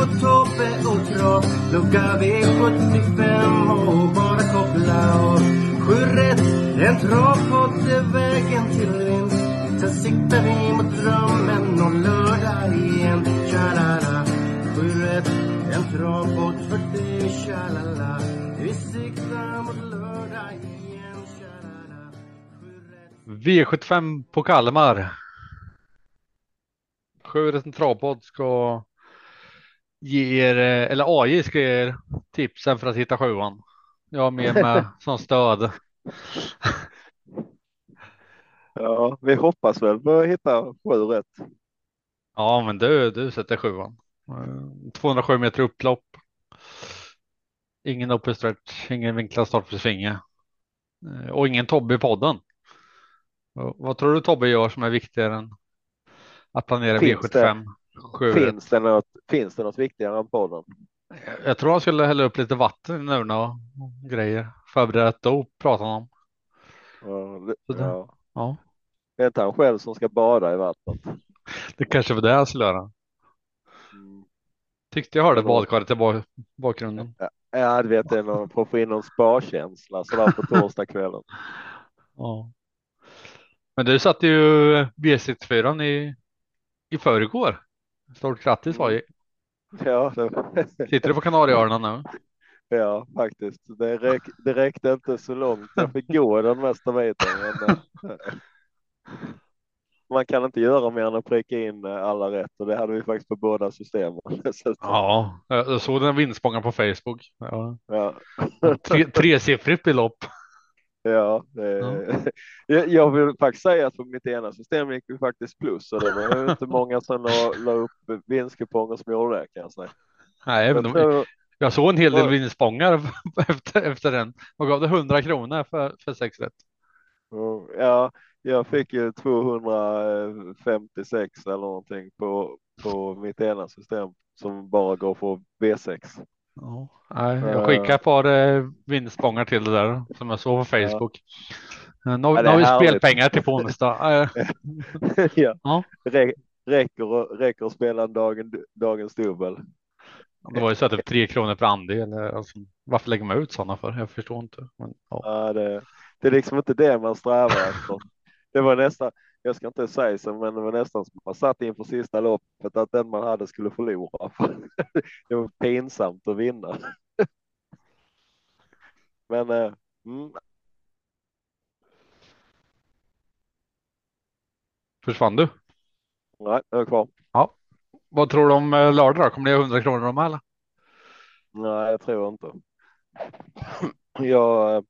Marco, Tobbe och Trav Lucka V75 och bara koppla av. Sju rätt, en travpodd är vägen till vinst. Sen siktar vi mot drömmen om lördag igen. Tja-la-la. Sju rätt, en travpodd för dig Tja-la-la. Vi siktar mot lördag igen V75 på Kalmar. Sju en travpodd ska ge er, eh, eller AJ ska ge er tipsen för att hitta sjuan. Jag har med mig som stöd. Ja, vi hoppas väl på att hitta sju rätt. Ja, men du, du sätter sjuan. Eh, 207 meter upplopp. Ingen open stretch, ingen vinklad start för svinge. Eh, Och ingen Tobbe i podden. Vad tror du Tobbe gör som är viktigare än att planera Finns V75? Sju? Finns det, något, finns det något viktigare än podden? Jag tror han skulle hälla upp lite vatten urna och grejer. Förbereda ett dop pratar han om. Ja, det, ja. Ja, det är inte han själv som ska bada i vattnet. det kanske var det han skulle göra. Mm. Tyckte jag hörde badkaret i bak- bakgrunden. Ja, du vet, det är någon, för att få in någon sparkänsla sådär på torsdagskvällen. Ja. Men du satte ju B64 i, i förrgår. Stort grattis. AJ. Ja, Sitter du på Kanarieöarna nu? ja, faktiskt. Det, räck, det räckte inte så långt. Jag fick gå den mesta biten. Men, eh, man kan inte göra mer än att pricka in eh, alla rätt och det hade vi faktiskt på båda systemen. Ja, jag såg den vinstspången på Facebook. Ja. Ja, Tre, tresiffrigt belopp. Ja, det, jag, jag vill faktiskt säga att på mitt ena system gick vi faktiskt plus och det var inte många som la, la upp vinstkuponger som gjorde det kan jag säga. Nej, Jag de, tror, jag såg en hel del Ja. vinstspångar efter, efter den. Vad gav det 100 kronor för, för sex rätt? ja, jag fick ju 256 eller någonting på, på mitt ena system som bara går för V6. Ja, nej, Ja. jag skickar ett par eh, vinstspångar till det där som jag såg på Facebook. Eh, Nu, Ja, nu det har vi spelpengar till på onsdag. Eh, ja. Ja. Rä, räcker, och- räcker att spela en dagen, dagens dubbel. Det var ju så att typ tre kronor per andel. eh, Alltså, varför lägger man ut sådana för? Jag förstår inte. Men, ja. Ja, det, det är liksom inte det man strävar efter. Det var nästan, jag ska inte säga så, men det var nästan som man satt inför sista loppet att den man hade skulle förlora. Det var pinsamt att vinna. Men eh, mm, Försvann du? nej, jag är kvar. Vad tror du om eh, lördag då? Kommer det ge 100 kronor om eller? Nej, jag tror inte. Jag, eh,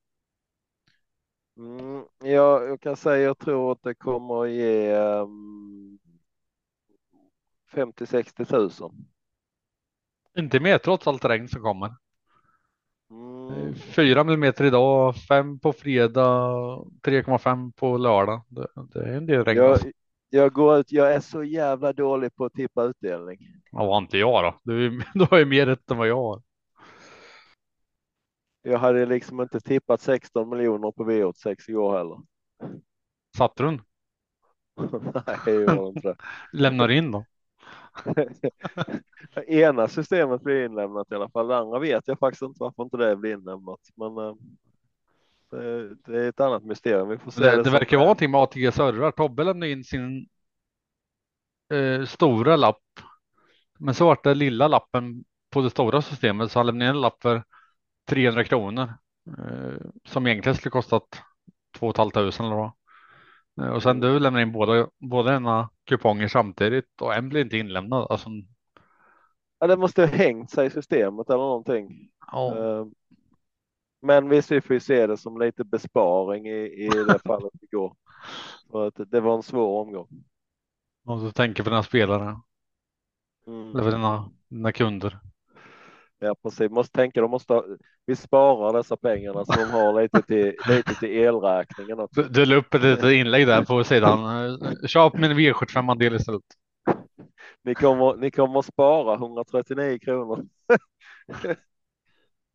mm, jag, jag kan säga jag tror att det kommer att ge um, 50-60 tusen. Inte mer trots allt regn som kommer. Mm, Fyra millimeter idag, fem på fredag, 3,5 på lördag. Det, det är en del regn. jag, alltså. jag går ut, jag är så jävla dålig på att tippa utdelning. Ja, vad inte jag då? Du, du har ju mer rätt än vad jag har. Jag hade liksom inte tippat 16 miljoner på V86 igår heller. Satte du den? Nej, jag gjorde inte det. Lämnar in då? Ena systemet blir inlämnat i alla fall. Det andra vet jag faktiskt inte varför inte det blir inlämnat. Men eh, det, det är ett annat mysterium. Vi får se Det, det som- verkar vara någonting med ATG servrar. Tobbe lämnade in sin eh, stora lapp. Men så vart det lilla lappen på det stora systemet så han lämnade in en lapp för 300 kronor. Eh, som egentligen skulle kostat 2 500 eller vad. Eh, och sen du lämnar in båda, båda ena kuponger samtidigt och en blir inte inlämnad. Alltså, Ja, det måste ha hängt sig i systemet eller någonting. ja. Eh, Men visst, vi får ju se det som lite besparing i, i det fallet igår. För att det var en svår omgång. Och så tänker på den här spelaren. Mm. Eller för dina, dina kunder. Ja, precis. Måste tänka, de måste ha, vi sparar dessa pengarna så de har lite till, lite till elräkningen också. Du, du la upp ett litet inlägg där på sidan. Köp min V75-andel istället. Ni kommer, ni kommer att spara 139 kronor.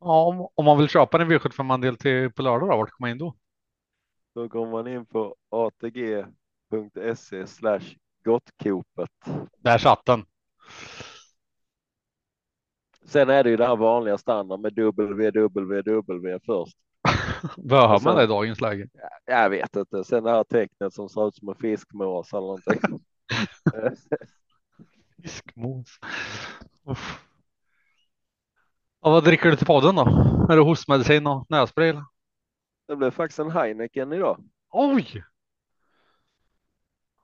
Ja, om, om man vill köpa en V75-andel till på lördag då, vart kommer man in då? Då går man in på atg.se slash gottkopet. Där satt den. Sen är det ju det här vanliga standard med www först. Och sen- man det i dagens läge? Jag vet inte. Sen det här tecknet som ser ut som en fiskmås eller någonting. Fiskmås. Uff. Vad dricker du till podden då? Är det hostmedicin och nässpray? Det blev faktiskt en Heineken idag. Oj!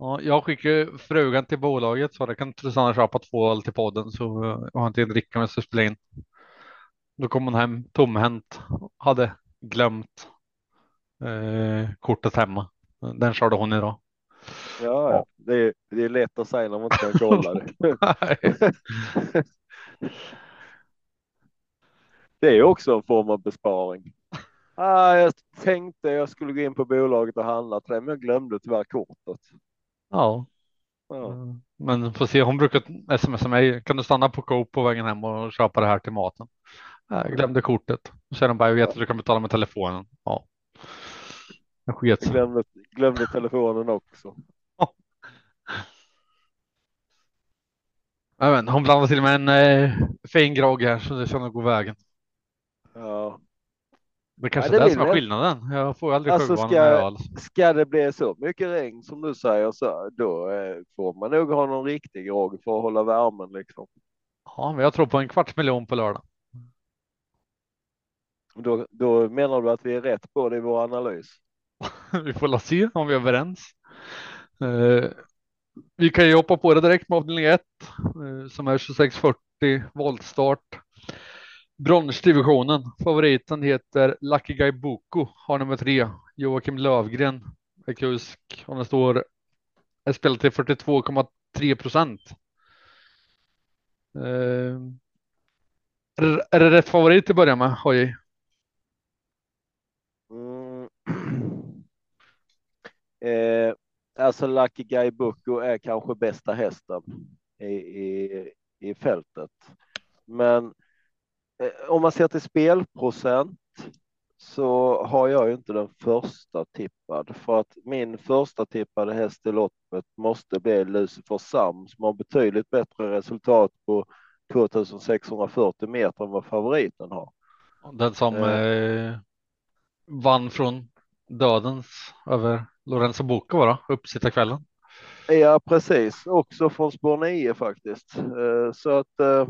Ja, jag skickar frugan till bolaget så det kan Susanna köpa två öl till podden så jag har inte en dricka med sig spela in. Då kom hon hem tomhänt. Hade glömt eh, kortet hemma. Den körde hon idag. Ja, ja. Det, är, det är lätt att säga när man inte kan kolla det. Det är också en form av besparing. Ah, jag tänkte jag skulle gå in på bolaget och handla till det, men jag glömde tyvärr kortet. Ja, Ja. men får se. Hon brukar smsa mig. Kan du stanna på Coop på vägen hem och köpa det här till maten? Jag glömde kortet. Säger de bara, jag vet att du kan betala med telefonen. Ja. Jag sket Jag glömde, glömde telefonen också. Jag vet, inte, hon blandade till med en eh, fin grogg här så det ska nog gå vägen. Ja. Det kanske det är det som är skillnaden. Jag får aldrig Alltså, ska öl. Ska det bli så mycket regn som du säger så då eh, får man nog ha någon riktig grogg för att hålla värmen liksom. Ja, men jag tror på en kvarts miljon på lördag. Då, då menar du att vi är rätt på det i vår analys? Vi får la se om vi är överens. Eh, vi kan ju hoppa på det direkt med avdelning 1 eh, som är 2640 voltstart. Bronsdivisionen. Favoriten heter Lucky Guy Boko. Har nummer tre. Joakim Lövgren är kusk och den står är spelat till 42,3 procent. Eh, är, det rätt favorit till att börja med? Oj. Mm. eh, alltså Lucky Guy Boko är kanske bästa hästen i, i, i fältet. Men om man ser till spelprocent så har jag ju inte den första tippad för att min första tippade häst i loppet måste bli Lucifer Sam som har betydligt bättre resultat på 2640 meter än vad favoriten har. Den som Eh. eh, vann från dödens över Lorenzo Bocco var det, uppsittarkvällen. Ja, precis. Också från spår 9 faktiskt. Eh, Så att eh, eh,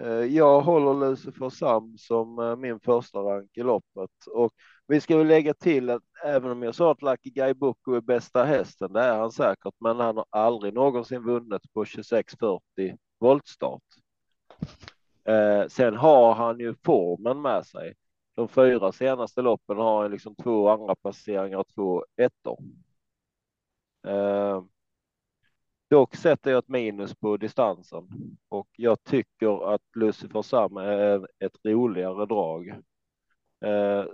Eh, jag håller Lucifer Sam som eh, min första rank i loppet. Och vi ska väl lägga till att även om jag sa att Lucky Guy Boko är bästa hästen, det är han säkert, men han har aldrig någonsin vunnit på 2640 voltstart. Eh, sen har han ju formen med sig. De fyra senaste loppen har han liksom två andra placeringar och två ettor. Dock sätter jag ett minus på distansen och jag tycker att Lucifer Sam är ett roligare drag. Eh,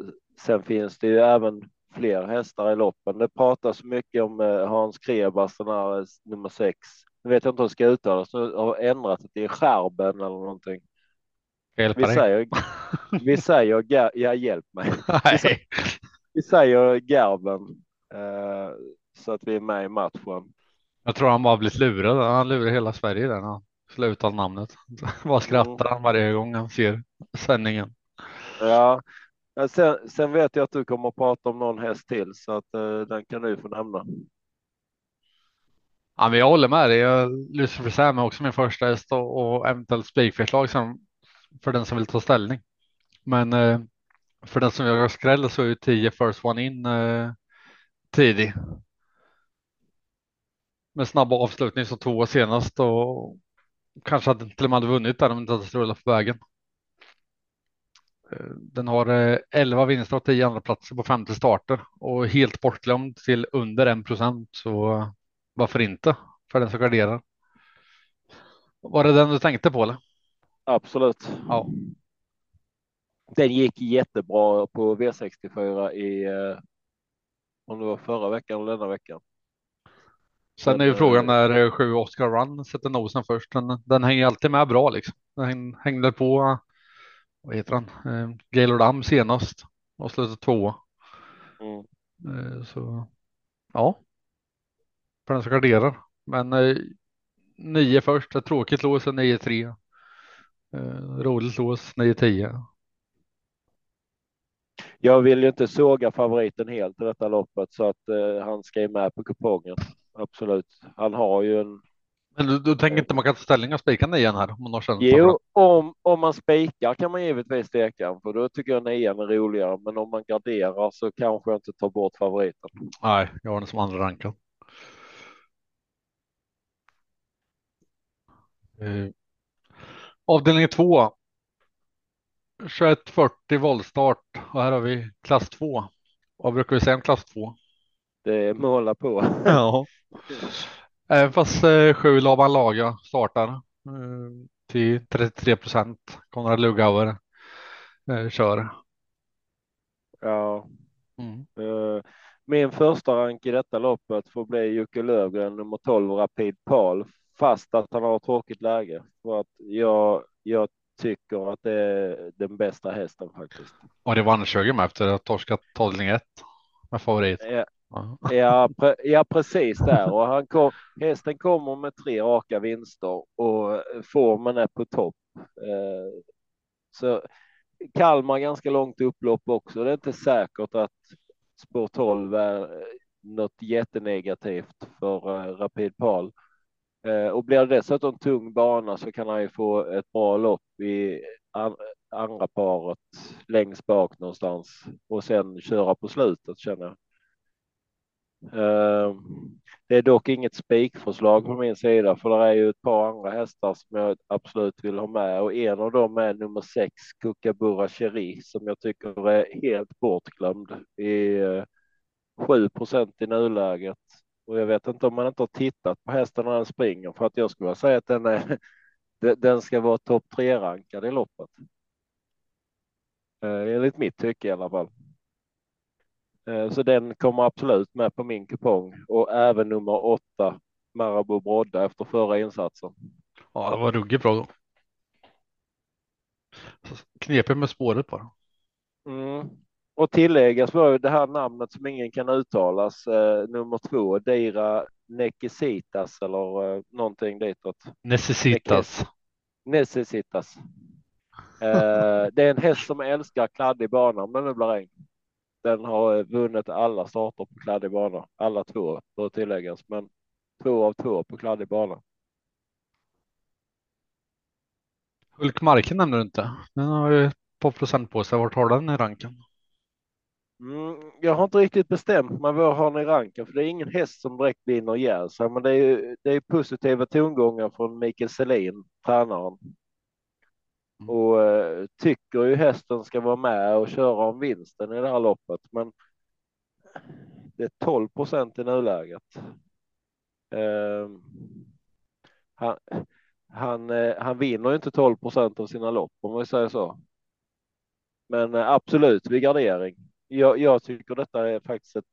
sen finns det ju även fler hästar i loppen. Det pratas mycket om eh, Hans Krebas, den här eh, nummer sex. Nu vet jag inte hur det ska uttalas, nu har ändrat det till Skärben eller någonting. Vi säger, vi säger, ja hjälp mig. Nej. Vi säger Garben eh, så att vi är med i matchen. Jag tror han bara blivit lurad. Han lurar hela Sverige där när han slutar namnet. Bara skrattar han varje gång han ser sändningen. Ja, sen, sen vet jag att du kommer att prata om någon häst till så att eh, den kan du få nämna. Ja, men jag håller med dig. Lucifer Sam är också min första häst och, och eventuellt spikförslag som för den som vill ta ställning. Men eh, för den som jagar skräll så är ju 10 first one in eh, tidig. Med snabb avslutning som två senast och kanske hade till och med hade vunnit där om inte hade strulat på vägen. Eh, Den har eh, 11 vinster och 10 andra platser på 50 starter och helt bortglömd till under 1 procent. Så varför inte för den som garderar. Var det den du tänkte på eller? Absolut. Ja. Den gick jättebra på V64 i eh, om det var förra veckan eller denna veckan. Sen är ju frågan eh, när eh, sju Oscar Run sätter nosen först. Den, den hänger alltid med bra liksom. Den häng- hängde på, vad heter han, eh, Gaylord Am senast och slutade tvåa. Mm. Eh, så ja, för den som garderar. Men eh, nio först, ett tråkigt lås är 9-3. Eh, roligt lås 9-10. Jag vill ju inte såga favoriten helt i detta loppet så att han ska ju med på kupongen. Absolut. Han har ju en. Men du, du tänker inte man kan ta ställning och spika nian här? Om man har Jo, om, om man spikar kan man givetvis steka för då tycker jag nian är roligare. Men om man garderar så kanske jag inte tar bort favoriten. Nej, jag har den som andra rankad. Eh, avdelning 2. 2140 voltstart och här har vi klass 2. Vad brukar vi säga om klass 2? Det är måla på. Ja. Även fast eh, sju Laban Laga startar eh, till 33 procent. Konrad Lugauer eh, kör. Ja, Mm. eh, min första rank i detta loppet får bli Jocke Lövgren nummer 12 Rapid Pal fast att han har tråkigt läge för att jag, jag tycker att det är den bästa hästen faktiskt. Och det vann 20 med efter att ha torskat avdelning 1 med favorit. Ja, Ja. pre, ja precis där och han kom, hästen kommer med tre raka vinster och formen är på topp. Eh, så Kalmar ganska långt upplopp också. Det är inte säkert att spår 12 är något jättenegativt för eh, Rapid Pal. Eh, och blir det dessutom tung bana så kan han ju få ett bra lopp i an andra paret längst bak någonstans och sen köra på slutet känner jag. Ehm, det är dock inget spikförslag på min sida för det är ju ett par andra hästar som jag absolut vill ha med och en av dem är nummer sex Kookaburra Cherry som jag tycker är helt bortglömd i eh, 7 procent i nuläget. Och jag vet inte om man inte har tittat på hästen när den springer för att jag skulle säga att den är den ska vara topp tre rankad i loppet. Eh, enligt mitt tycke i alla fall. Eh, Så den kommer absolut med på min kupong och även nummer åtta Marabou Brodda efter förra insatsen. ja, det var ruggigt bra då. Knepigt med spåret bara. Mm. Och tilläggas var ju det här namnet som ingen kan uttalas, eh, nummer två, Deira Nekesitas eller eh, någonting ditåt. Necessitas. Necesitas. Eh, det är en häst som älskar kladdig bana om det nu blir regn. Den har vunnit alla starter på kladdig bana, alla två bör tilläggas, men två av två på kladdig bana. Hulk Marken nämnde du inte. Den har ju par procent på sig. Vart har den i ranken? Mm, jag har inte riktigt bestämt mig vad har ni i ranken, för det är ingen häst som direkt vinner ihjäl sig, men det är ju det är positiva tongångar från Mikael Selin, tränaren. Mm. Och eh, tycker ju hästen ska vara med och köra om vinsten i det här loppet, men det är 12 procent i nuläget. Eh, han, han, eh, han vinner ju inte 12 procent av sina lopp om vi säger så. Men eh, absolut vid gardering. Jag, jag tycker detta är faktiskt ett,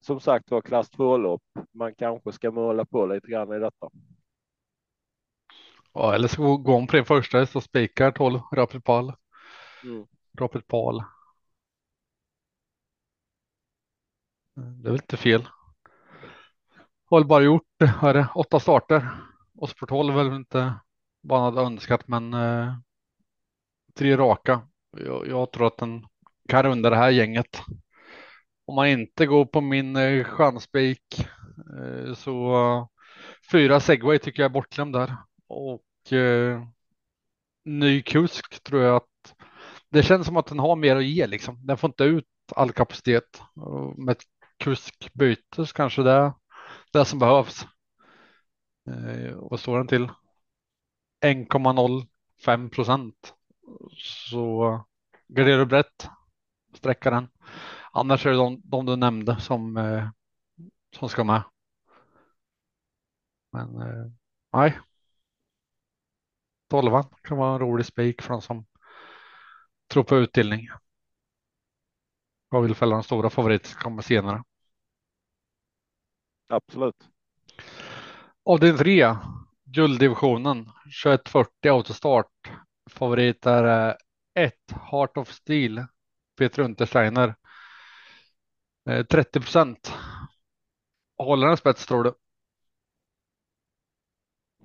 som sagt var, klass 2-lopp. Man kanske ska måla på lite grann i detta. Ja, eller så går om på din första och spikar 12 Rapid Pal. Mm. Rapid Pal. Det är väl inte fel. Har bara gjort är det, åtta starter. Och Sport 12 är väl inte vad han hade önskat, men eh, tre raka. Jag, jag tror att den kan runda det här gänget. Om man inte går på min eh, chanspik eh, så eh, fyra segway tycker jag är bortglömd där. Och eh, ny kusk tror jag att det känns som att den har mer att ge liksom. Den får inte ut all kapacitet. Med ett kuskbyte så kanske det är det som behövs. Eh, vad står den till? 1,05 procent. Så garderar du brett, sträcka den. Annars är det de, de du nämnde som, eh, som ska med. Men eh, nej, 12 kan vara en rolig spik för de som tror på utdelning. Jag vill fälla den stora favorit som kommer senare. Absolut. Avdelning 3, gulddivisionen, 2140 autostart. Favorit är 1, Heart of Steel, Peter Untersteiner. 30 procent. Håller den spets tror du?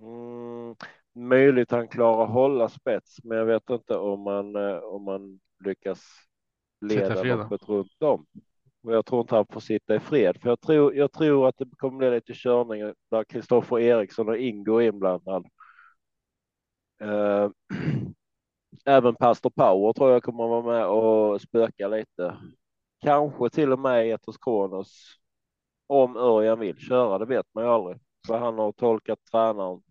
Mm, möjligt han klarar hålla spets, men jag vet inte om man eh, om man lyckas leda loppet runt om. Och jag tror inte han får sitta i fred, för jag tror, jag tror att det kommer bli lite körning där Kristoffer Eriksson och Ingo är inblandad. Uh, även Pastor Power tror jag kommer vara med och spöka lite. Kanske till och med Etos Kronos. Om Örjan vill köra, det vet man ju aldrig. För han har tolkat tränaren.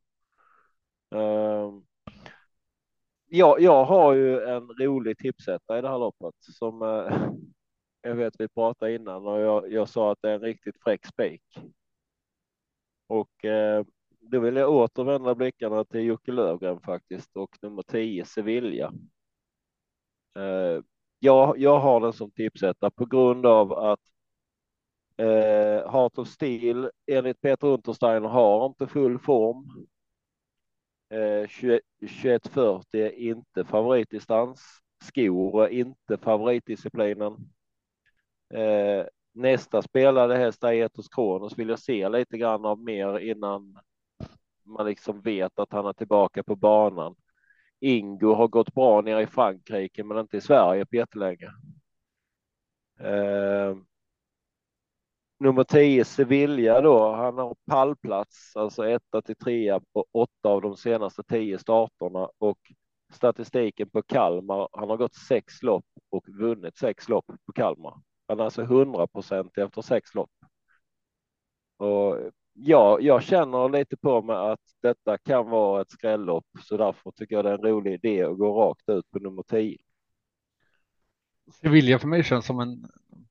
Ehm, ja, jag har ju en rolig tipsetta i det här loppet som eh, jag vet vi pratade innan och jag, jag sa att det är en riktigt fräck spik. Och eh, då vill jag återvända blickarna till Jocke Lövgren faktiskt och nummer 10 Sevilla. Eh, jag, jag har den som tipsetta på grund av att eh, Heart of Steel enligt Peter Untersteiner har inte full form. Eh, 2140 är inte favoritdistans. Skor är inte favoritdisciplinen. Eh, nästa spelade häst är Etos Kronos vill jag se lite grann av mer innan man liksom vet att han är tillbaka på banan. Ingo har gått bra nere i Frankrike, men inte i Sverige på jättelänge. Eh, nummer 10 Sevilla då, han har pallplats, alltså etta till trea på åtta av de senaste tio starterna och statistiken på Kalmar. Han har gått sex lopp och vunnit sex lopp på Kalmar. Han är alltså 100 procent efter sex lopp. Och ja, jag känner lite på mig att detta kan vara ett skrällopp, så därför tycker jag det är en rolig idé att gå rakt ut på nummer 10. Sevilla för mig känns som en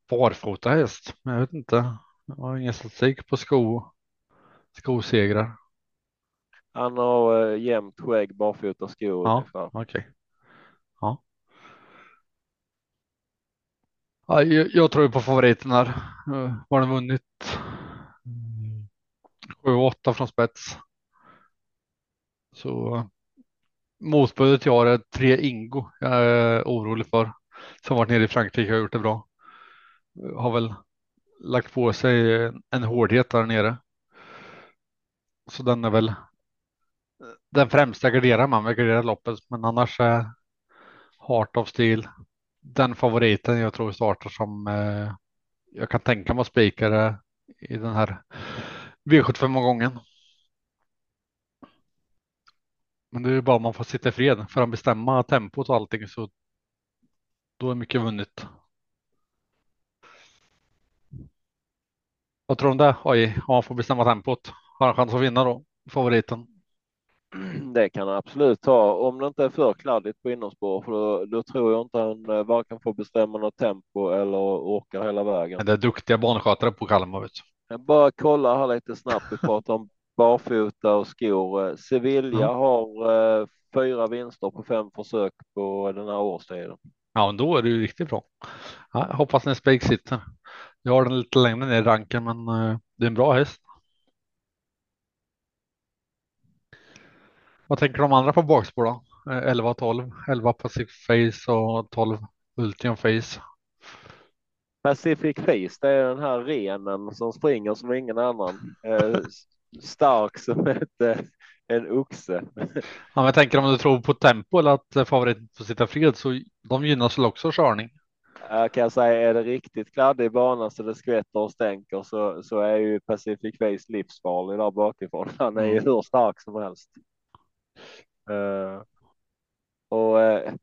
barfota häst, men jag vet inte. Jag har ingen statistik på sko, skosegrar. Han har äh, jämnt skägg, barfota skor. Ja, okej. Okay. Ja. Ja, jag, jag tror på favoriten här. Har den vunnit 7-8 från spets. Så motbudet jag har är tre Ingo. Jag är orolig för. Som varit nere i Frankrike och gjort det bra. Har väl lagt på sig en hårdhet där nere. Så den är väl den främsta garderar man, vi garderar loppet, men annars är Heart of Steel den favoriten jag tror startar som eh, jag kan tänka mig att spika i den här V75-gången. Men det är bara om man får sitta i fred för att bestämma tempot och allting så då är mycket vunnet. Vad tror du om det? Oj, om man får bestämma tempot. Har han chans att vinna då? Favoriten? Det kan han absolut ta om det inte är för kladdigt på innerspår, för då, då tror jag inte han eh, varken får bestämma något tempo eller orkar hela vägen. Det är duktiga banskötare på Kalmar. Vet jag bara kolla här lite snabbt. Vi pratar om barfota och skor. Sevilla mm. har eh, fyra vinster på fem försök på den här årstiden. Ja, men då är det ju riktigt bra. Ja, hoppas den spik sitter. Jag har den lite längre ner i ranken, men eh, det är en bra häst. Vad tänker de andra på bakspår då? 11 12, 11 Pacific Face och 12 Ultium Face. Pacific Face, det är den här renen som springer som ingen annan. Eh, stark som ett, eh, en oxe. Ja, men jag tänker om du tror på tempo eller att favoriten får sitta fred så de gynnas väl också körning. Jag kan säga är det riktigt kladdig bana så det skvätter och stänker så, så är ju Pacific Face livsfarlig där bakifrån. Han är ju mm. hur stark som helst. Uh, och uh,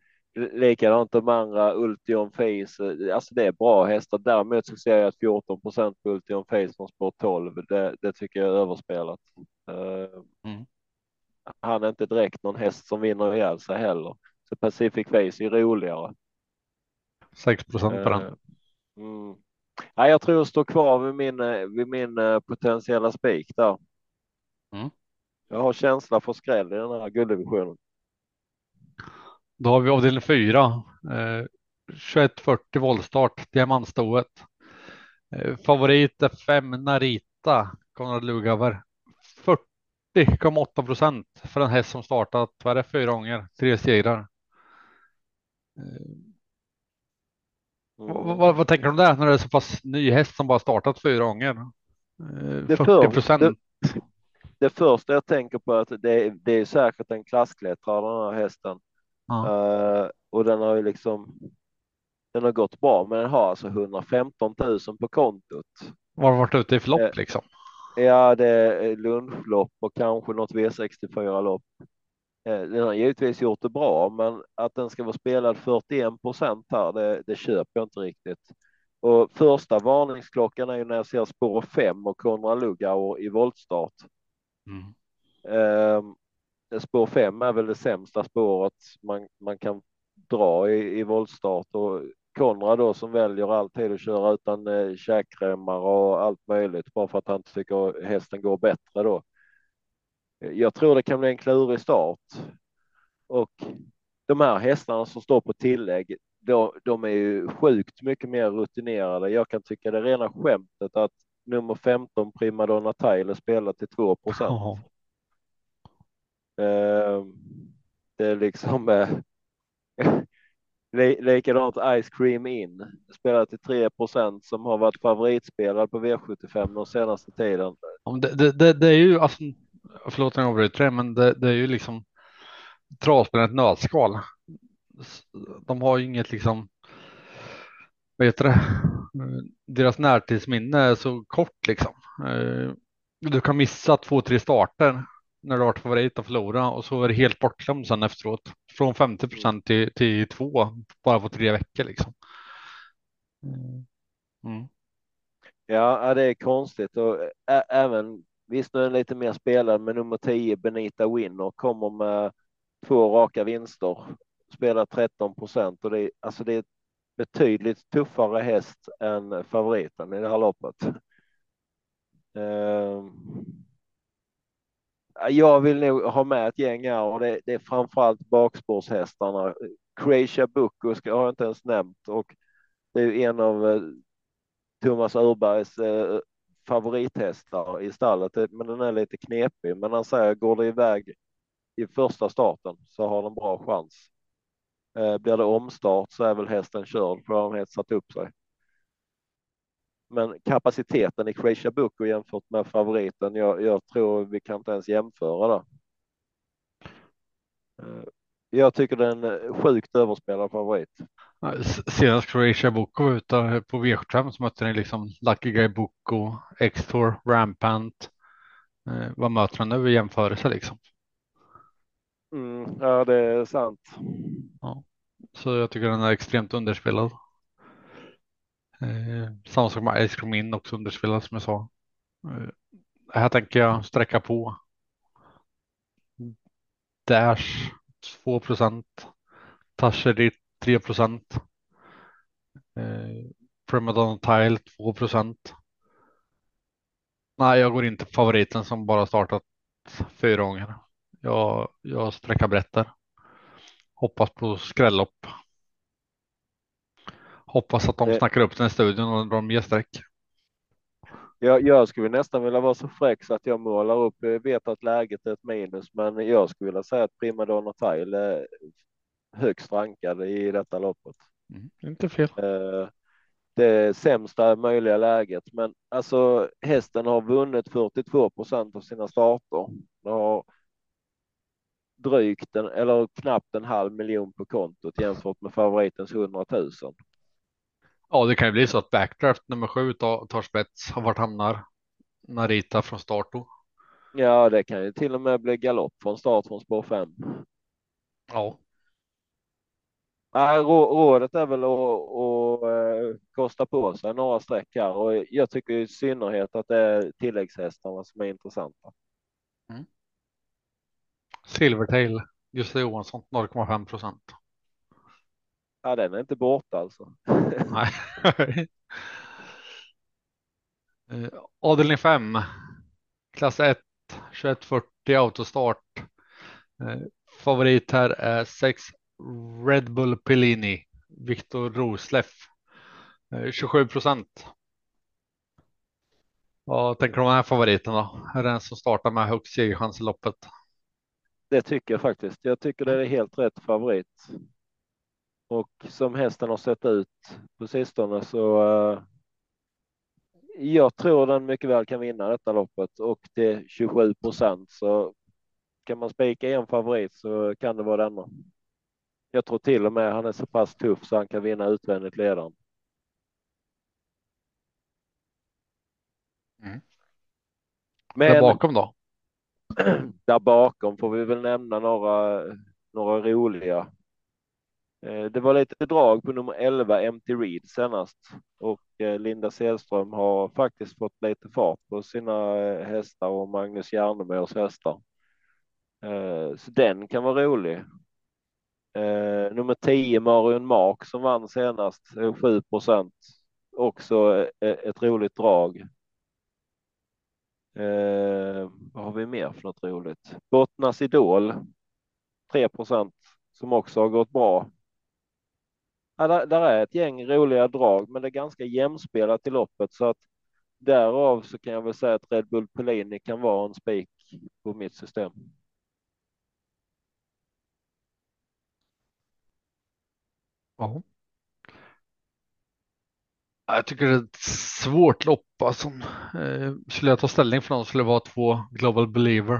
likadant de andra Ultion Face. Alltså det är bra hästar. Däremot så ser jag att 14 procent på Ultion Face från spår 12. Det, det tycker jag är överspelat. Uh, mm. Han är inte direkt någon häst som vinner ihjäl sig heller. Så Pacific Face är roligare. 6 procent på den. Mm. Ja, jag tror jag står kvar vid min, vid min potentiella spik där. Mm. Jag har känsla för skräll i den här gulddivisionen. Då har vi avdelning 4. Eh, 2140 voltstart, diamantstoet. Eh, favorit är 5 Narita, Konrad Lugauer. 40,8 procent för en häst som startat, vad är det, fyra gånger, tre segrar. Eh, vad, vad, vad, tänker du om det när det är så pass ny häst som bara startat fyra gånger? Eh, det 40 procent. Det, det, första jag tänker på är att det, det är säkert en klassklättrare den här hästen. Ja. Uh, och den har ju liksom den har gått bra, men den har alltså 115 000 på kontot. Var har varit ute i flopp uh, liksom? Ja, det är lunchlopp och kanske något V64 lopp. Uh, den har givetvis gjort det bra, men att den ska vara spelad 41 procent här, det, det köper jag inte riktigt. Och första varningsklockan är ju när jag ser spår 5 och Konrad Lugauer i voltstart. Mm. Um, spår 5 är väl det sämsta spåret man, man kan dra i, i voltstart och Konrad då som väljer alltid att köra utan eh, käkremmar och allt möjligt bara för att han tycker hästen går bättre då. Jag tror det kan bli en klurig start och de här hästarna som står på tillägg, då, de är ju sjukt mycket mer rutinerade. Jag kan tycka det är rena skämtet att nummer 15 Primadonna Tyler spelar till 2 procent. Oh. det är liksom eh, likadant Ice Cream In spelar till 3 procent som har varit favoritspelad på V75 den senaste tiden. Det, det, det, är ju alltså, förlåt jag avbryter det, men det, det är ju liksom travspelaren ett nötskal. De har ju inget liksom, vad heter det, deras närtidsminne är så kort liksom. Eh, du kan missa två, tre starter när du har varit favorit och förlora och så är det helt bortglömd sen efteråt. Från 50 procent till, till två bara på tre veckor liksom. Mm. mm. Ja, det är konstigt och även visst nu är den lite mer spelad men nummer 10 Benita Winner kommer med två raka vinster, spelar 13 procent och det är alltså det är betydligt tuffare häst än favoriten i det här loppet. Uh, jag vill nog ha med ett gäng här och det, det är framförallt bakspårshästarna. Croatia Bucco ska jag inte ens nämnt och det är en av eh, Thomas Urbergs eh, favorithästar i stallet, men den är lite knepig. Men han säger går det iväg i första starten så har den bra chans. Eh, blir det omstart så är väl hästen körd för han har satt upp sig. Men kapaciteten i Croatia Bucco jämfört med favoriten, jag, jag tror vi kan inte ens jämföra det. Jag tycker det är en sjukt överspelad favorit. Senast Croatia Boko var ute på V75 så mötte ni liksom Lucky Guy Boko, X-Tour, Rampant. Eh, vad möter han nu i jämförelse liksom? Mm, ja, det är sant. Ja. Så jag tycker den är extremt underspelad. Eh, samma sak med Ice Cream In också underspelad som jag sa. Eh, här tänker jag sträcka på. Dash 2 procent. Tasherit 3 procent. Eh, Tile 2 procent. Nej, jag går inte på favoriten som bara startat fyra gånger. Jag, jag sträcker brett där. Hoppas på skrällopp. Hoppas att de det... snackar upp den i studion och drar mer streck. Jag, jag skulle nästan vilja vara så fräck så att jag målar upp, jag vet att läget är ett minus, men jag skulle vilja säga att Primadonna Tile är högst rankad i detta loppet. Mm, inte fel. Eh, det sämsta möjliga läget, men alltså hästen har vunnit 42 procent av sina starter. Den har drygt en, eller knappt en halv miljon på kontot jämfört med favoritens 100 000. Ja, det kan ju bli så att backdraft nummer sju tar, tar spets. Vart hamnar Narita från start då? Ja, det kan ju till och med bli galopp från start från spår fem. Ja. Nej, rådet är väl att, att eh, kosta på sig några streck här och jag tycker i synnerhet att det är tilläggshästarna som är intressanta. Mm. Silvertail, Gustav Johansson 0,5 procent. Ja, den är inte borta alltså. Nej. Eh, avdelning 5. Klass 1. 2140 autostart. Eh, favorit här är 6 Red Bull Pellini, Viktor Rosleff. 27 procent. Vad tänker du om den här favoriten då? Är det den som startar med högst segerchans i loppet? Det tycker jag faktiskt. Jag tycker det är helt rätt favorit. Och som hästen har sett ut på sistone så uh, jag tror den mycket väl kan vinna detta loppet och det 27 procent så kan man spika en favorit så kan det vara denna. Jag tror till och med han är så pass tuff så han kan vinna utvändigt ledaren. Mm. Men där bakom då? Där bakom får vi väl nämna några, några roliga. Eh, det var lite drag på nummer 11 Empty Reed senast och eh, Linda Sedström har faktiskt fått lite fart på sina eh, hästar och Magnus Järnemyrs hästar. Så den kan vara rolig. Nummer 10 Marion Mark som vann senast 7 procent. Också ett roligt drag. Vad har vi mer för något roligt? Bottnas Idol 3 procent som också har gått bra. Ja, där, där, är ett gäng roliga drag, men det är ganska jämspelat i loppet så att därav så kan jag väl säga att Red Bull Pellini kan vara en spik på mitt system. Ja. Jag tycker det är ett svårt lopp. Alltså, eh, skulle jag ta ställning för någon skulle det vara två Global Believer.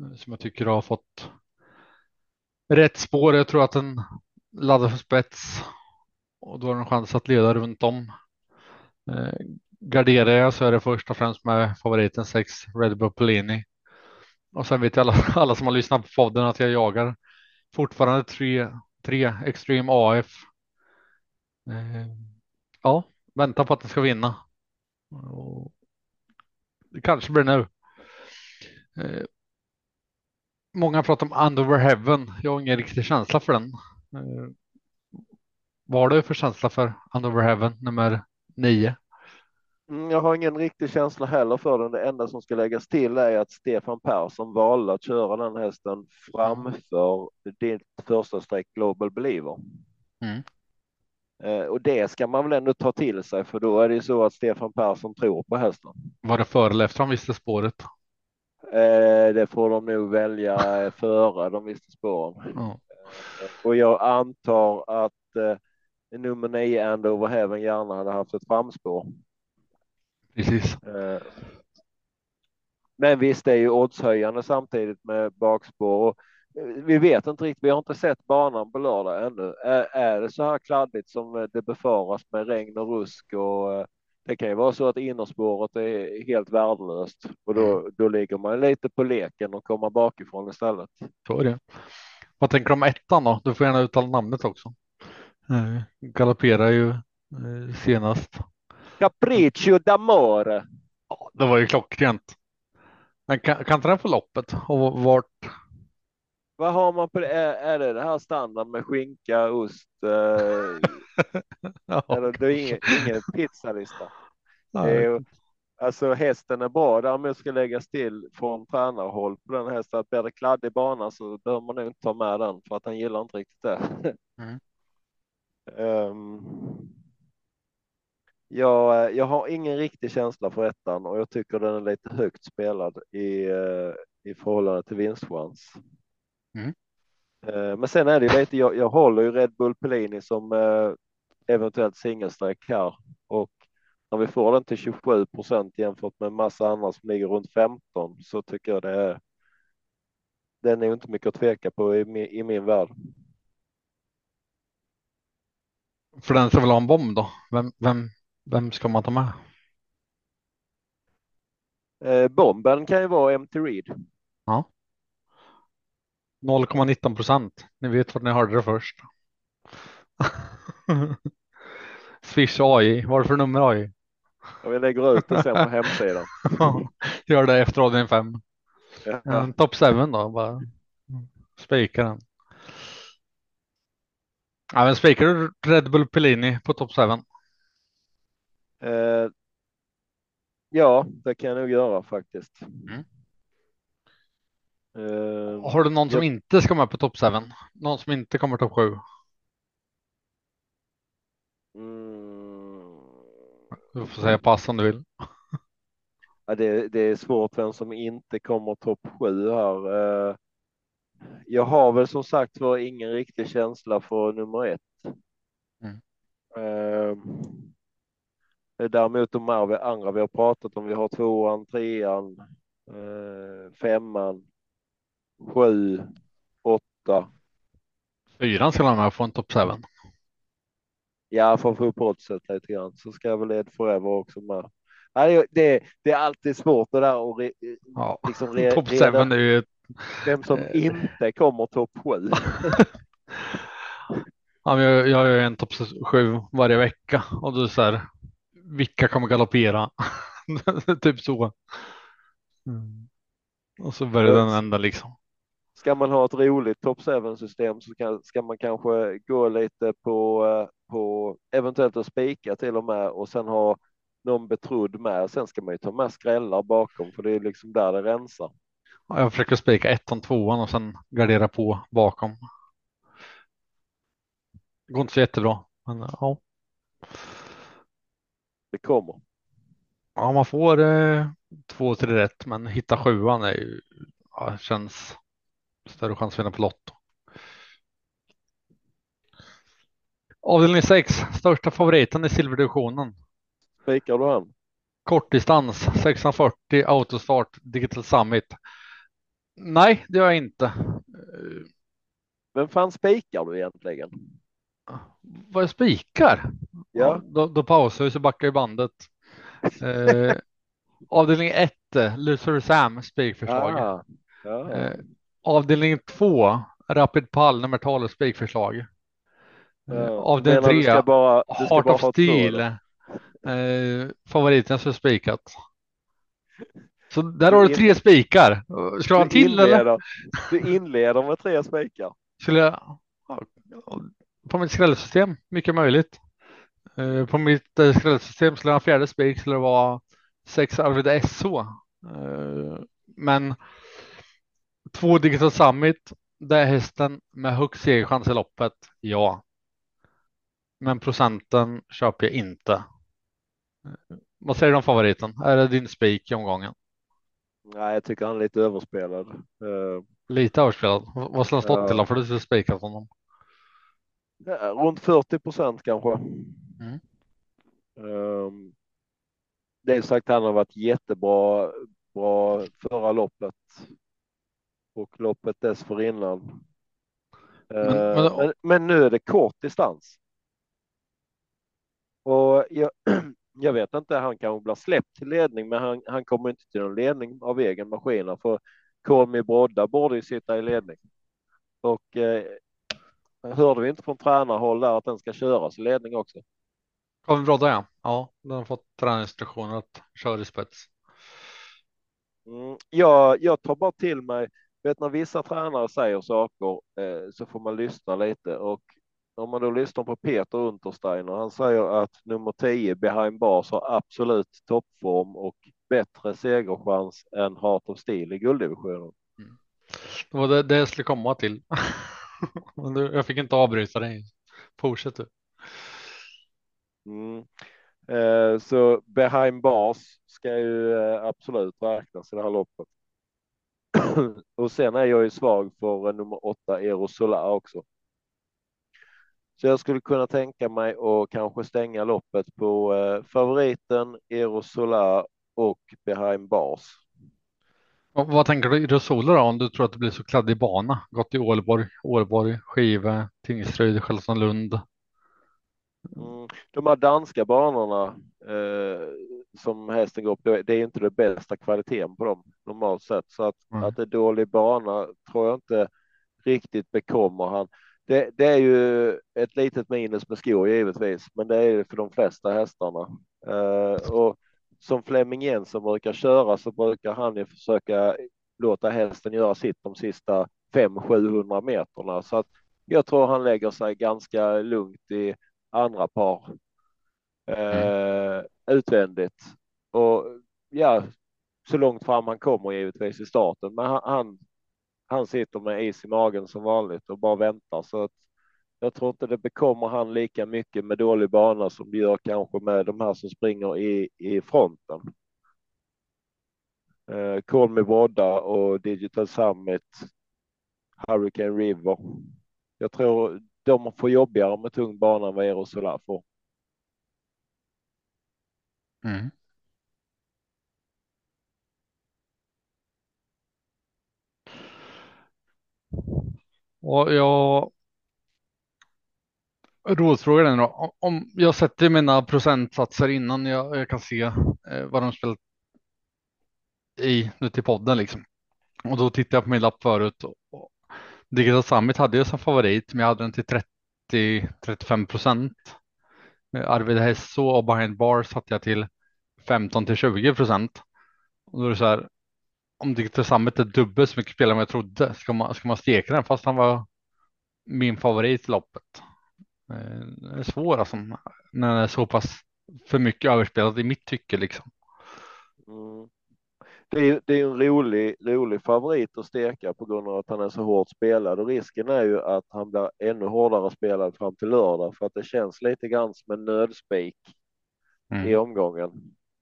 Eh, som jag tycker har fått rätt spår. Jag tror att den laddar för spets. Och då har en chans att leda runt om. Eh, garderar jag så är det först och främst med favoriten 6 Red Bull Pellini. Och sen vet alla, alla som har lyssnat på podden att jag jagar fortfarande tre, tre Extreme AF. Eh, ja, vänta på att det ska vinna. Och det kanske blir nu. Eh, många pratar om Underwear Heaven. Jag har ingen riktig känsla för den. Eh, vad har du för känsla för Underwear Heaven nummer nio? Mm, jag har ingen riktig känsla heller för den. Det enda som ska läggas till är att Stefan Persson valde att köra den hästen framför ditt första streck Global Believer. Mm. Eh, och det ska man väl ändå ta till sig för då är det så att Stefan Persson tror på hästen. Var det före eller efter han visste spåret? Eh, det får de nog välja före de visste spåren. Ja. Och jag antar att eh, nummer nio and over heaven gärna hade haft ett framspår. Precis. Men visst, det är ju oddshöjande samtidigt med bakspår. Och vi vet inte riktigt, vi har inte sett banan på lördag ännu. Är, är det så här kladdigt som det befaras med regn och rusk och eh, det kan ju vara så att innerspåret är helt värdelöst och då, mm. då ligger man lite på leken och kommer bakifrån istället. Så är det. Vad tänker du om ettan då? Du får gärna uttala namnet också. Eh, galopperar ju eh, senast. Capriccio d'amore. Ja, det var ju klockrent. Men kan, kan inte den få loppet och vart vad har man på det? Är, är det det här standard med skinka, ost? Eh, ja, eller det är ingen, ingen pizzalista. Eh, alltså hästen är bra. Däremot ska läggas till från tränarhåll på den hästen att blir det kladdig bana så behöver man nog inte ta med den för att han gillar inte riktigt det. Mm. um, jag, jag har ingen riktig känsla för ettan och jag tycker den är lite högt spelad i, uh, i förhållande till vinstchans. Mm. Eh, men sen är det lite, jag, jag håller ju Red Bull Pellini som eh, eventuellt singelsträck här och när vi får den till 27 procent jämfört med massa andra som ligger runt 15 så tycker jag det är. Den är inte mycket att tveka på i min, i min värld. För den som vill ha en bomb då? Vem, vem, vem ska man ta med? Eh, bomben kan ju vara MT Reed. Ja. 0,19 procent. Ni vet vad ni hörde det först. Swish AI. Vad är det för nummer AI? Ja, vi lägger ut det sen på hemsidan. Gör det efter avdelning 5. Ja. Topp 7 då. Bara spika den. Ja, men spikar du Red Bull Pellini på topp 7? Eh, ja, det kan jag nog göra faktiskt. Mm. Eh, Har du någon som jag- inte ska med på topp 7? Någon som inte kommer topp 7? Du får säga pass om du vill. ja, det, det är svårt vem som inte kommer topp sju här. Eh, jag har väl som sagt var ingen riktig känsla för nummer ett. Mm. Eh, däremot de här andra vi har pratat om, vi har tvåan, trean, eh, femman, sju, åtta. Fyran ska med på en topp 7. Ja, för att få upp oddset lite grann så ska väl Ed Forever också med. Nej, det, det är alltid svårt det där att re, Ja, liksom re, topp 7 reda är ju vem som Eh. inte kommer topp sju. Ja, jag, jag gör en topp sju varje vecka och det så här. Vilka kommer galoppera? typ så. Mm. Och så börjar den ända liksom. Ska man ha ett roligt top 7 system så kan, ska man kanske gå lite på, eh, på eventuellt att spika till och med och sen ha någon betrodd med. Sen ska man ju ta med skrällar bakom för det är liksom där det rensar. Ja, Jag försöker spika ettan, tvåan och sen gardera på bakom. Det går inte så jättebra. Men ja, Det kommer. ja man får eh, två, tre rätt men hitta sjuan är ju, ja, känns större chans att vinna på Lotto. Avdelning 6, största favoriten i silverdivisionen. Spikar du han? Kortdistans 640 autostart Digital Summit. Nej, det gör jag inte. Vem fan spikar du egentligen? Vad är spikar? Ja, då, då pausar vi så backar ju bandet. Eh, avdelning 1, Loser Sam spikförslag. ja. Eh, avdelning 2, Rapid Pall nummer 12 spikförslag. Ja. avdelning Menar du 3, ska bara, du ska Heart of Steel. Eh, favoriten som är spikat. Så där har du tre spikar. Ska du ha en till eller? inleder, du inleder med tre spikar. Skulle jag, ja, på mitt skrällsystem, mycket möjligt. Eh, På mitt eh, skrällsystem skulle jag ha en fjärde spik skulle det vara sex Arvida SH. Eh, Men två Digital Summit, det är hästen med högst segerchans i loppet, ja. Men procenten köper jag inte. Vad säger du om favoriten? Är det din spik i omgången? Nej, jag tycker han är lite överspelad. Eh, Lite överspelad. Vad skulle han stått till? För du skulle spikat honom. runt 40 procent kanske. Mm. Um, det är sagt han har varit jättebra bra förra loppet och loppet dessförinnan. Men- Eh, men- men, men nu är det kort distans. Och jag, jag vet inte, han kanske blir släppt till ledning, men han, han kommer inte till någon ledning av egen maskin. För Kolmi Brodda borde ju sitta i ledning. Och eh, hörde vi inte från tränarhåll där att den ska köras i ledning också? Karin Brodda ja. Ja, den har fått tränarinstruktioner att köra i spets. Mm, jag, jag tar bara till mig, vet när vissa tränare säger saker eh, så får man lyssna lite och om man då lyssnar på Peter Untersteiner, han säger att nummer 10 behind bars har absolut toppform och bättre segerchans än Heart of Steel i gulddivisionen. Det var det, det jag skulle komma till. Jag fick inte avbryta dig. Fortsätt du. Mm. Eh, så behind bars ska ju eh, absolut räknas i det här loppet. och sen är jag ju svag för eh, nummer åtta Erosola också. Så jag skulle kunna tänka mig att kanske stänga loppet på eh, favoriten Erosola och behind bars. Vad, vad tänker du i Rosola då om du tror att det blir så kladdig bana? Gått i Ålborg, Ålborg, Skive, Tingsryd, Charlottenlund. Mm. De här danska banorna eh, som hästen går på, det är inte det bästa kvaliteten på dem normalt sett. Så att, Mm. att det är dålig bana tror jag inte riktigt bekommer han. Det, det är ju ett litet minus med skor givetvis, men det är det för de flesta hästarna. Eh, och som Flemming Jensen brukar köra så brukar han ju försöka låta hästen göra sitt de sista 500-700 meterna. Så att jag tror han lägger sig ganska lugnt i andra par eh, utvändigt. Och ja, så långt fram han kommer givetvis i starten. Men han, han, han sitter med is i magen som vanligt och bara väntar så att jag tror inte det bekommer han lika mycket med dålig bana som det gör kanske med de här som springer i, i fronten. Eh, Call Me Vodda och Digital Summit, Hurricane River. Jag tror de får jobbigare med tung bana än vad Eero Solar får. Mm. Och jag rådfrågar då. Om jag sätter mina procentsatser innan jag, jag kan se eh, vad de spelat i nu till podden liksom. Och då tittar jag på min lapp förut. Och Digital Summit hade jag som favorit, men jag hade den till 30-35 procent. Arvid Hesso och Behind Bar satte jag till 15 till 20 procent. Och då är det så här, om Digital Summit är dubbelt så mycket spelare än jag trodde, ska man, ska man steka den fast han var min favorit i loppet? Eh, det är svårt alltså, när det är så pass för mycket överspelat i mitt tycke liksom. Det är, det är en rolig, rolig favorit att steka på grund av att han är så hårt spelad och risken är ju att han blir ännu hårdare spelad fram till lördag för att det känns lite grann som en nödspik mm. i omgången.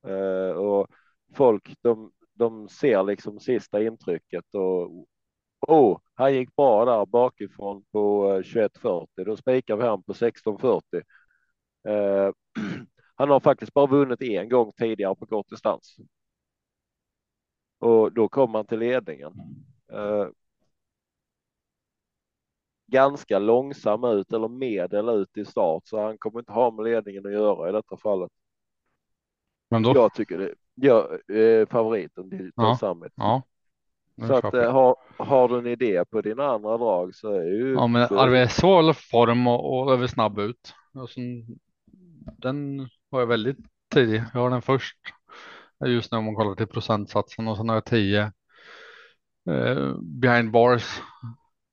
Uh, och folk, de, de ser liksom sista intrycket och oh, han gick bra där bakifrån på 21.40. Eh, Då spikar vi han på 16.40. Uh, han har faktiskt bara vunnit en gång tidigare på kort distans. Och då kom han till ledningen. Uh, ganska långsam ut eller medel ut i start, så han kommer inte ha med ledningen att göra i detta fallet. Men då? Jag tycker det. Ja, eh, favoriten till ja, Summit. Ja. Så att eh, har, har du en idé på dina andra drag så är ju. Ja, men RVS håller form och, och över snabb ut. Sen, den var jag väldigt tidig. Jag har den först just nu om man kollar till procentsatsen och sen har jag 10 eh, behind bars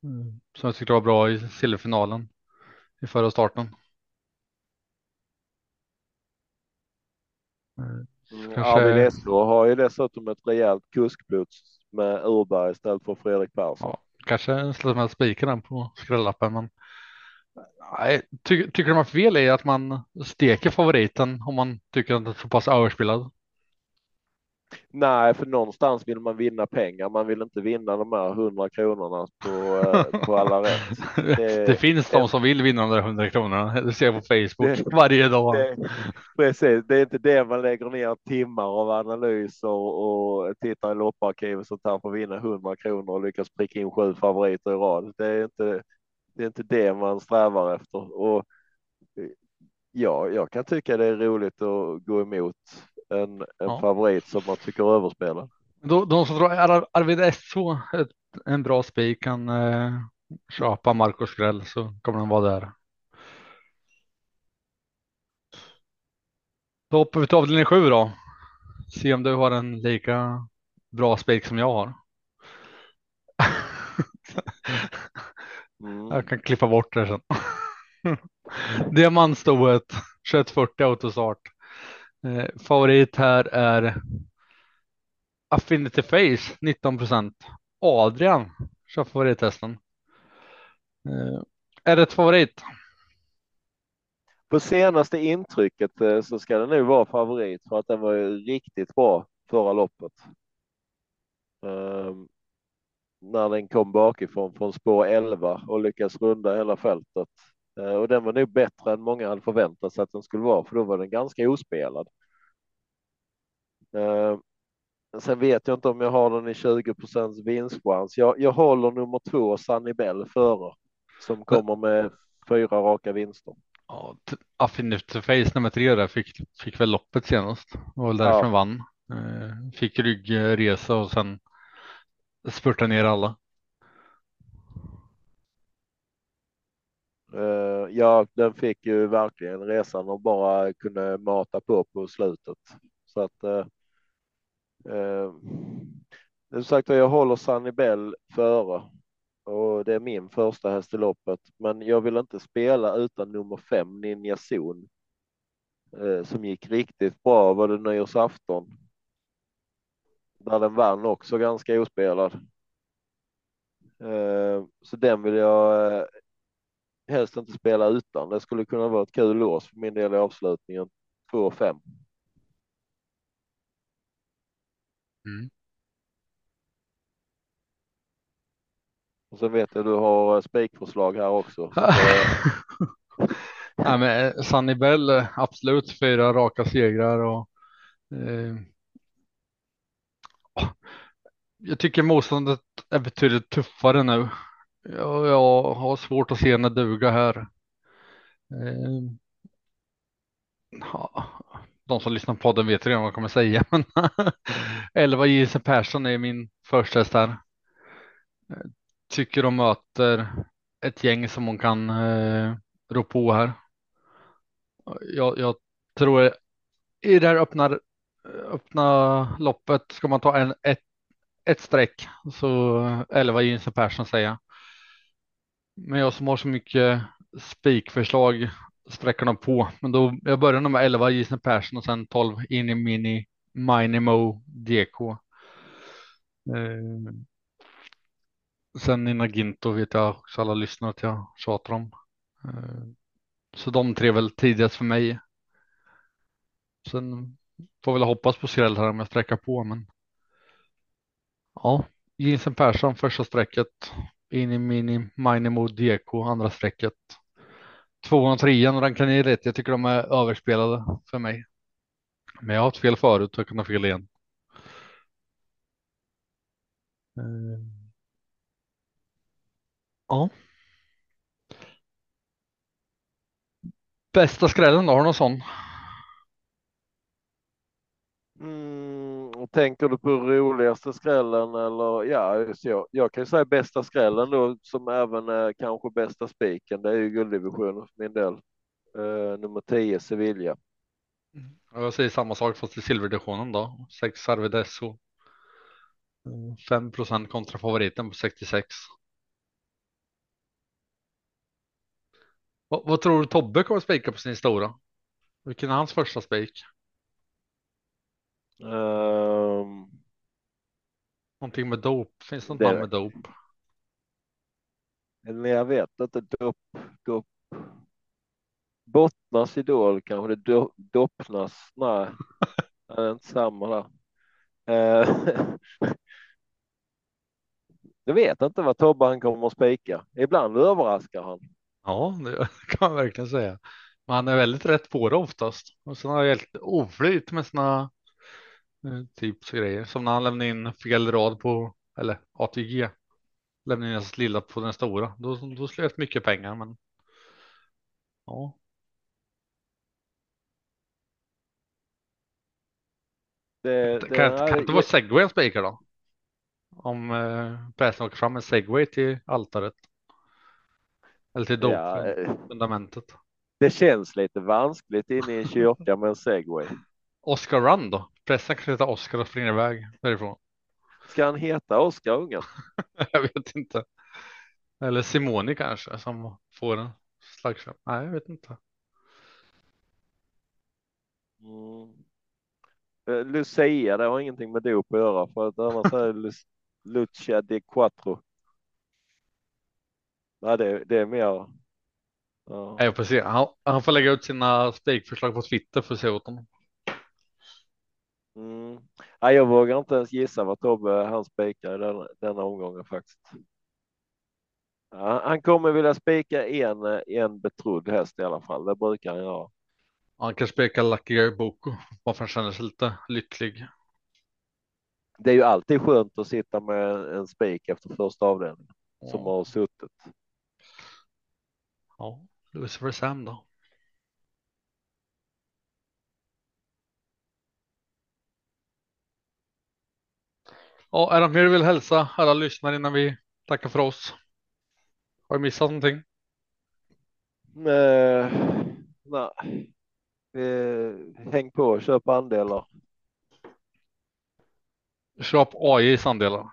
eh, som jag tyckte var bra i silverfinalen i förra starten. Eh, kanske... Ja, Eslo har ju dessutom ett rejält kuskblods med Urberg istället för Fredrik Persson. Ja, kanske slår med spiken på skrällappen, men nej, ty tycker du man fel i att man steker favoriten om man tycker att den är så pass överspelad? Nej, för någonstans vill man vinna pengar. Man vill inte vinna de här hundra kronorna på, eh, på alla rätt. Det, det finns de som vill vinna de där hundra kronorna. Det ser jag på Facebook det, varje dag. Det, precis, det är inte det man lägger ner timmar av analys och, och tittar i lopparkiv och sånt här för att vinna hundra kronor och lyckas pricka in sju favoriter i rad. Det är inte det, är inte det man strävar efter. Och ja, jag kan tycka det är roligt att gå emot en, en ja. favorit som man tycker är överspelad. De, de som tror Ar Arvid SH en bra spik kan eh, köpa Marcus Grell så kommer han vara där. Då hoppar vi till avdelning sju då. Se om du har en lika bra spik som jag har. Mm. Jag kan klippa bort det sen. Diamantstoet 2140 autostart. Eh, favorit här är Affinity Face 19 procent. Adrian kör favorittesten. Eh, är det ett favorit? På senaste intrycket eh, så ska det nu vara favorit för att den var riktigt bra förra loppet. Eh, när den kom bakifrån från spår 11 och lyckas runda hela fältet. Uh, och den var nog bättre än många hade förväntat sig att den skulle vara, för då var den ganska ospelad. Uh, sen vet jag inte om jag har den i 20 procents vinstchans. Jag, jag håller nummer två, Sunny Bell, före, som kommer med fyra raka vinster. Ja, Affinity Face nummer tre där fick, fick väl loppet senast. Var väl därför ja. vann. Uh, fick ryggresa och sen spurta ner alla. Eh, ja, den fick ju verkligen resan och bara kunde mata på på slutet. Så att uh, uh, som sagt jag håller Sunny Bell före och det är min första häst i loppet. Men jag vill inte spela utan nummer fem Ninja Zon som gick riktigt bra. Var det nyårsafton? Där den vann också ganska ospelad. Eh, så den vill jag helst inte spela utan. Det skulle kunna vara ett kul lås för min del i avslutningen. 2 och 5. Mm. Och sen vet jag du har eh, spikförslag här också. Så, Nej, men eh, Sunny Bell, eh, absolut fyra raka segrar och eh, jag tycker motståndet är betydligt tuffare nu. Jag, jag har svårt att se henne duga här. Eh, ja, de som lyssnar på podden vet redan vad jag kommer säga, men 11 J.C. Persson är min första häst här. Eh, tycker de möter ett gäng som hon kan eh, rå på här. Jag, jag tror i det här öppna, öppna loppet ska man ta en, ett, ett streck så 11 J.C. Persson säga. Men jag som har så mycket spikförslag sträcker de på. Men då jag börjar med 11 Gisne Persson och sen 12 in i mini Minimo DK. Eh, sen Nina Ginto vet jag också alla lyssnar att jag tjatar om. Eh, så de tre är väl tidigast för mig. Sen får väl hoppas på skräll här om jag sträcker på, men. Ja, Jensen Persson första strecket. In i mini Minimo DK andra strecket. Tvåan och trean rankar ner rätt. Jag tycker de är överspelade för mig. Men jag har haft fel förut och jag kan ha fel igen. Eh, Ja. Bästa skrällen då, har du någon sån? Mm, tänker du på roligaste skrällen eller ja, just jag, jag kan ju säga bästa skrällen då som även är kanske bästa spiken. Det är ju gulddivisionen för min del. Uh, nummer 10 Sevilla. Mm. Jag säger samma sak fast i silverdivisionen då. 6 Sarvedesso. 5 procent kontra favoriten på 66. Vad, vad tror du Tobbe kommer spika på sin stora? Vilken är hans första spik? Um, Någonting med dop. Finns det något namn med dop? jag vet inte. Dop, dop. Bottnas idol kanske det do, doppnas. Nej, det är inte samma där. Uh, jag vet inte vad Tobbe han kommer att spika. Ibland överraskar han. Ja, det kan man verkligen säga. Men han är väldigt rätt på det oftast. Och sen har jag helt oflyt med sina tips och grejer. Som när han lämnade in fel rad på, eller ATG. Lämnade in hans lilla på den stora. Då, då slöt mycket pengar, men. Ja, Det, det, kan, kan inte vara segway han spikar då? Om eh, prästen åker fram en segway till altaret. Eller till ja, eh, dopfundamentet. det känns lite vanskligt inne i en kyrka med en segway. Oscar Run då? Prästen kanske heter Oscar och springer iväg därifrån. Ska han heta Oskar ungen? Jag vet inte. Eller Simoni kanske som får en slags. Nej, jag vet inte. Mm. Eh, Lucia, det har ingenting med dop att göra för att annars är det Lu- Lucia di Quattro. Nej, det, det är mer. Ja. Jag får se. Han, han får lägga ut sina spikförslag på Twitter för att se åt honom. Nej, jag vågar inte ens gissa vad Tobbe han spikar i denna, omgången faktiskt. Ja, han kommer vilja spika en, en betrodd häst i alla fall. Det brukar han göra. Han kan spika Lucky Boko. Bara för han känner sig lite lycklig. Det är ju alltid skönt att sitta med en spik efter första avdelningen som Ja, har suttit. ja. Lucifer Sam då. Ja, är det mer du vill hälsa alla lyssnare innan vi tackar för oss? Har jag missat någonting? Eh, nej. Eh, häng på köp andelar. Köp AIs andelar.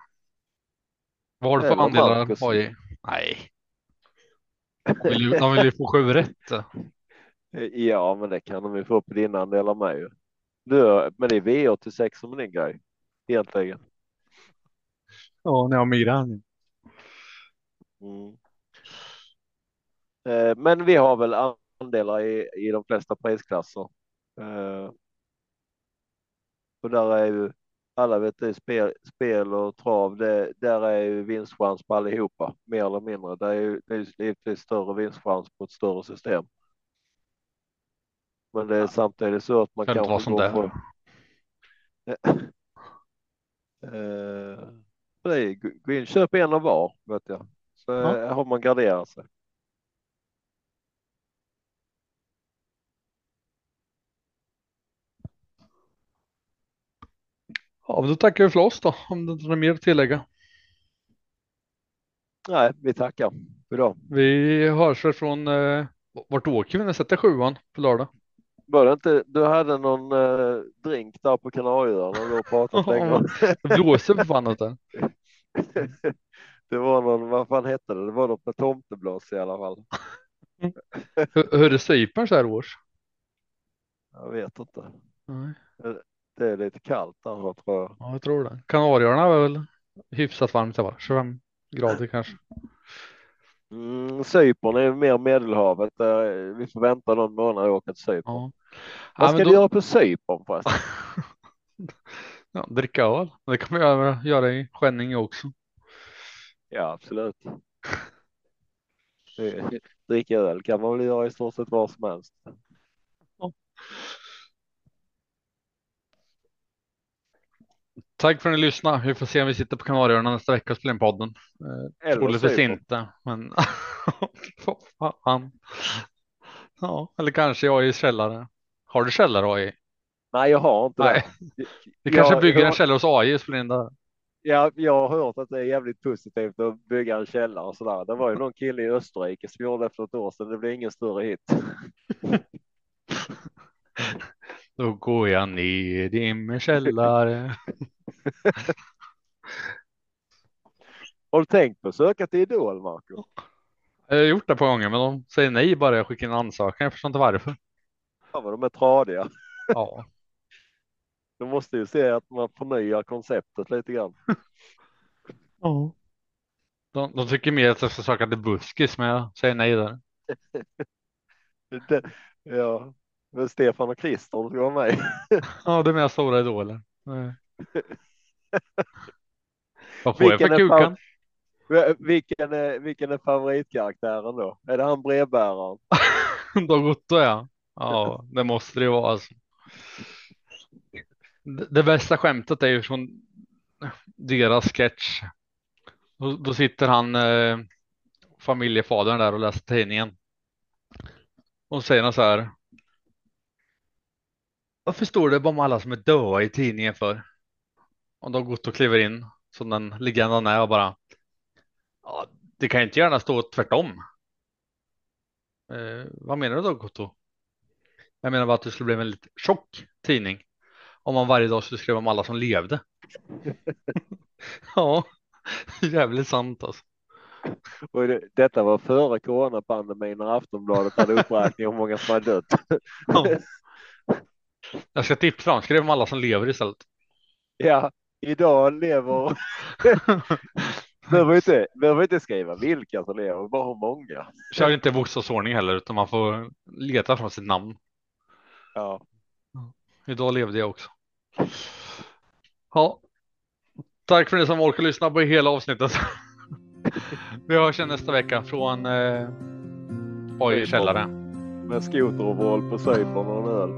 Vad har du för Eller andelar Marcus. AI? Nej. De vill, ju, de vill ju få sju rätt. Eh, Ja, men det kan de ju få på din andelar med ju. Du, men det är V86 som är din grej. Egentligen. Ja, när jag har migrän. Mm. Eh, Men vi har väl andelar i, i de flesta prisklasser. Eh, Och där är ju alla vet det, spel, spel och trav, det, där är ju vinstchans på allihopa, mer eller mindre. Det är ju det är givetvis större vinstchans på ett större system. Men det är samtidigt så att man Kan kanske vara går sånt på... Gå- in, köp en av var, vet jag. Så Ja. eh, har man garderat sig. Ja, men då tackar vi för oss då, om det inte är mer att tillägga. Nej, vi tackar för idag. Vi hörs väl från, eh, vart åker vi när vi sätter sjuan på lördag? Var inte, du hade någon eh, drink där på Kanarieöarna och du har pratat länge om. Blåser för fan inte. Det var någon, vad fan hette det? Det var något med tomteblås i alla fall. Hur, hur är Cypern så här års? Jag vet inte. Nej. Det är lite kallt där tror jag. Ja, jag tror det. Kanarieöarna är väl hyfsat varmt, var 25 grader kanske. Mm, Cypern är mer Medelhavet. Eh, Vi får vänta någon månad och åka till Cypern. Ja. Vad Ja, ska du då- göra på Cypern förresten? Ja, dricka öl. Det kan man göra, göra i Skänninge också. Ja, absolut. Dricka öl kan man väl göra i stort sett var som helst. Tack för att ni lyssnade. Vi får se om vi sitter på Kanarieöarna nästa vecka och spelar in podden. Eh, Troligtvis inte, men fan. Ja, eller kanske jag i källare. Har du källare AI? Nej, jag har inte Nej. det. Vi kanske Jag- bygger jag- en källare hos AI och spelar in där. Ja, jag har hört att det är jävligt positivt att bygga en källare och sådär. Det var ju någon kille i Österrike som gjorde det för ett år sedan. Det blev ingen större hit. Då går jag ner i min källare. Har du tänkt på att söka till Idol, Marco? Jag har gjort det på gånger, men de säger nej bara jag skickar en ansökan. Jag förstår inte varför. Fan vad de är tradiga. Ja, De måste ju se att man förnyar konceptet lite grann. ja. De, de tycker mer att jag ska söka till buskis, men jag säger nej där. Det, ja, men Stefan och Christer ska vara med. Ja, det är mina stora idoler. Nej. Vad får jag Vilken för är kukan? Vilken är, vilken är favoritkaraktären då? Är det han brevbäraren? Dag Otto ja. Ja, det måste det ju vara alltså. Det, bästa skämtet är ju från deras sketch. Då, då sitter han, eh, familjefadern där och läser tidningen. Och säger han så här. Varför står det bara om alla som är döda i tidningen för? Och gått och kliver in som den legenden är och bara. Ja, det kan inte gärna stå tvärtom. Eh, vad menar du då? Otto? Jag menar bara att det skulle bli en väldigt tjock tidning om man varje dag skulle skriva om alla som levde. ja, jävligt sant alltså. Och det, detta var före coronapandemin när Aftonbladet hade uppräkning om hur många som hade dött. Ja. Jag ska tipsa dem, skriv om alla som lever istället. Ja, idag lever... behöver inte, behöver inte skriva vilka som lever, bara hur många. Kör inte bokstavsordning heller utan man får leta från sitt namn. Ja, Idag levde jag också. Ja. Tack för ni som orkar lyssna på hela avsnittet. Vi hörs igen nästa vecka från eh, Oj källare. med skoteroverall på Cypern och en öl.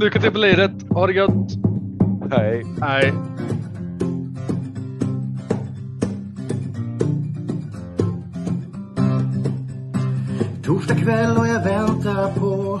Lycka till på liret. Ha det gött. Hej. Nej. Torsdag kväll och jag väntar på